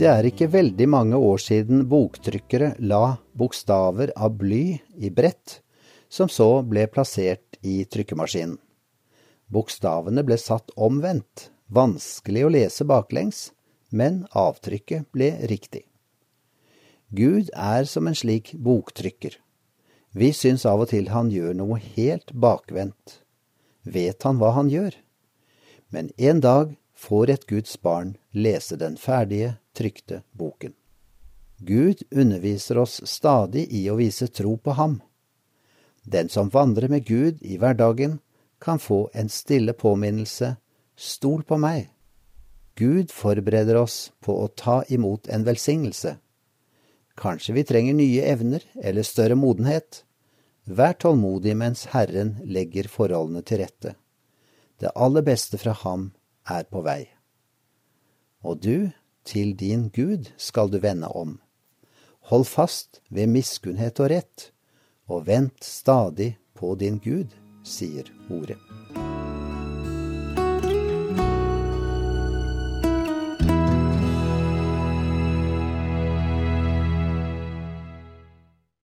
Det er ikke veldig mange år siden boktrykkere la bokstaver av bly i brett, som så ble plassert i trykkemaskinen. Bokstavene ble satt omvendt, vanskelig å lese baklengs, men avtrykket ble riktig. Gud er som en slik boktrykker. Vi syns av og til han gjør noe helt bakvendt. Vet han hva han gjør? Men en dag får et Guds barn lese den ferdige, trykte boken. Gud underviser oss stadig i å vise tro på ham. Den som vandrer med Gud i hverdagen, kan få en stille påminnelse Stol på meg. Gud forbereder oss på å ta imot en velsignelse. Kanskje vi trenger nye evner eller større modenhet. Vær tålmodig mens Herren legger forholdene til rette. Det aller beste fra ham er på vei. Og du, til din Gud skal du vende om. Hold fast ved miskunnhet og rett, og vent stadig på din Gud, sier ordet.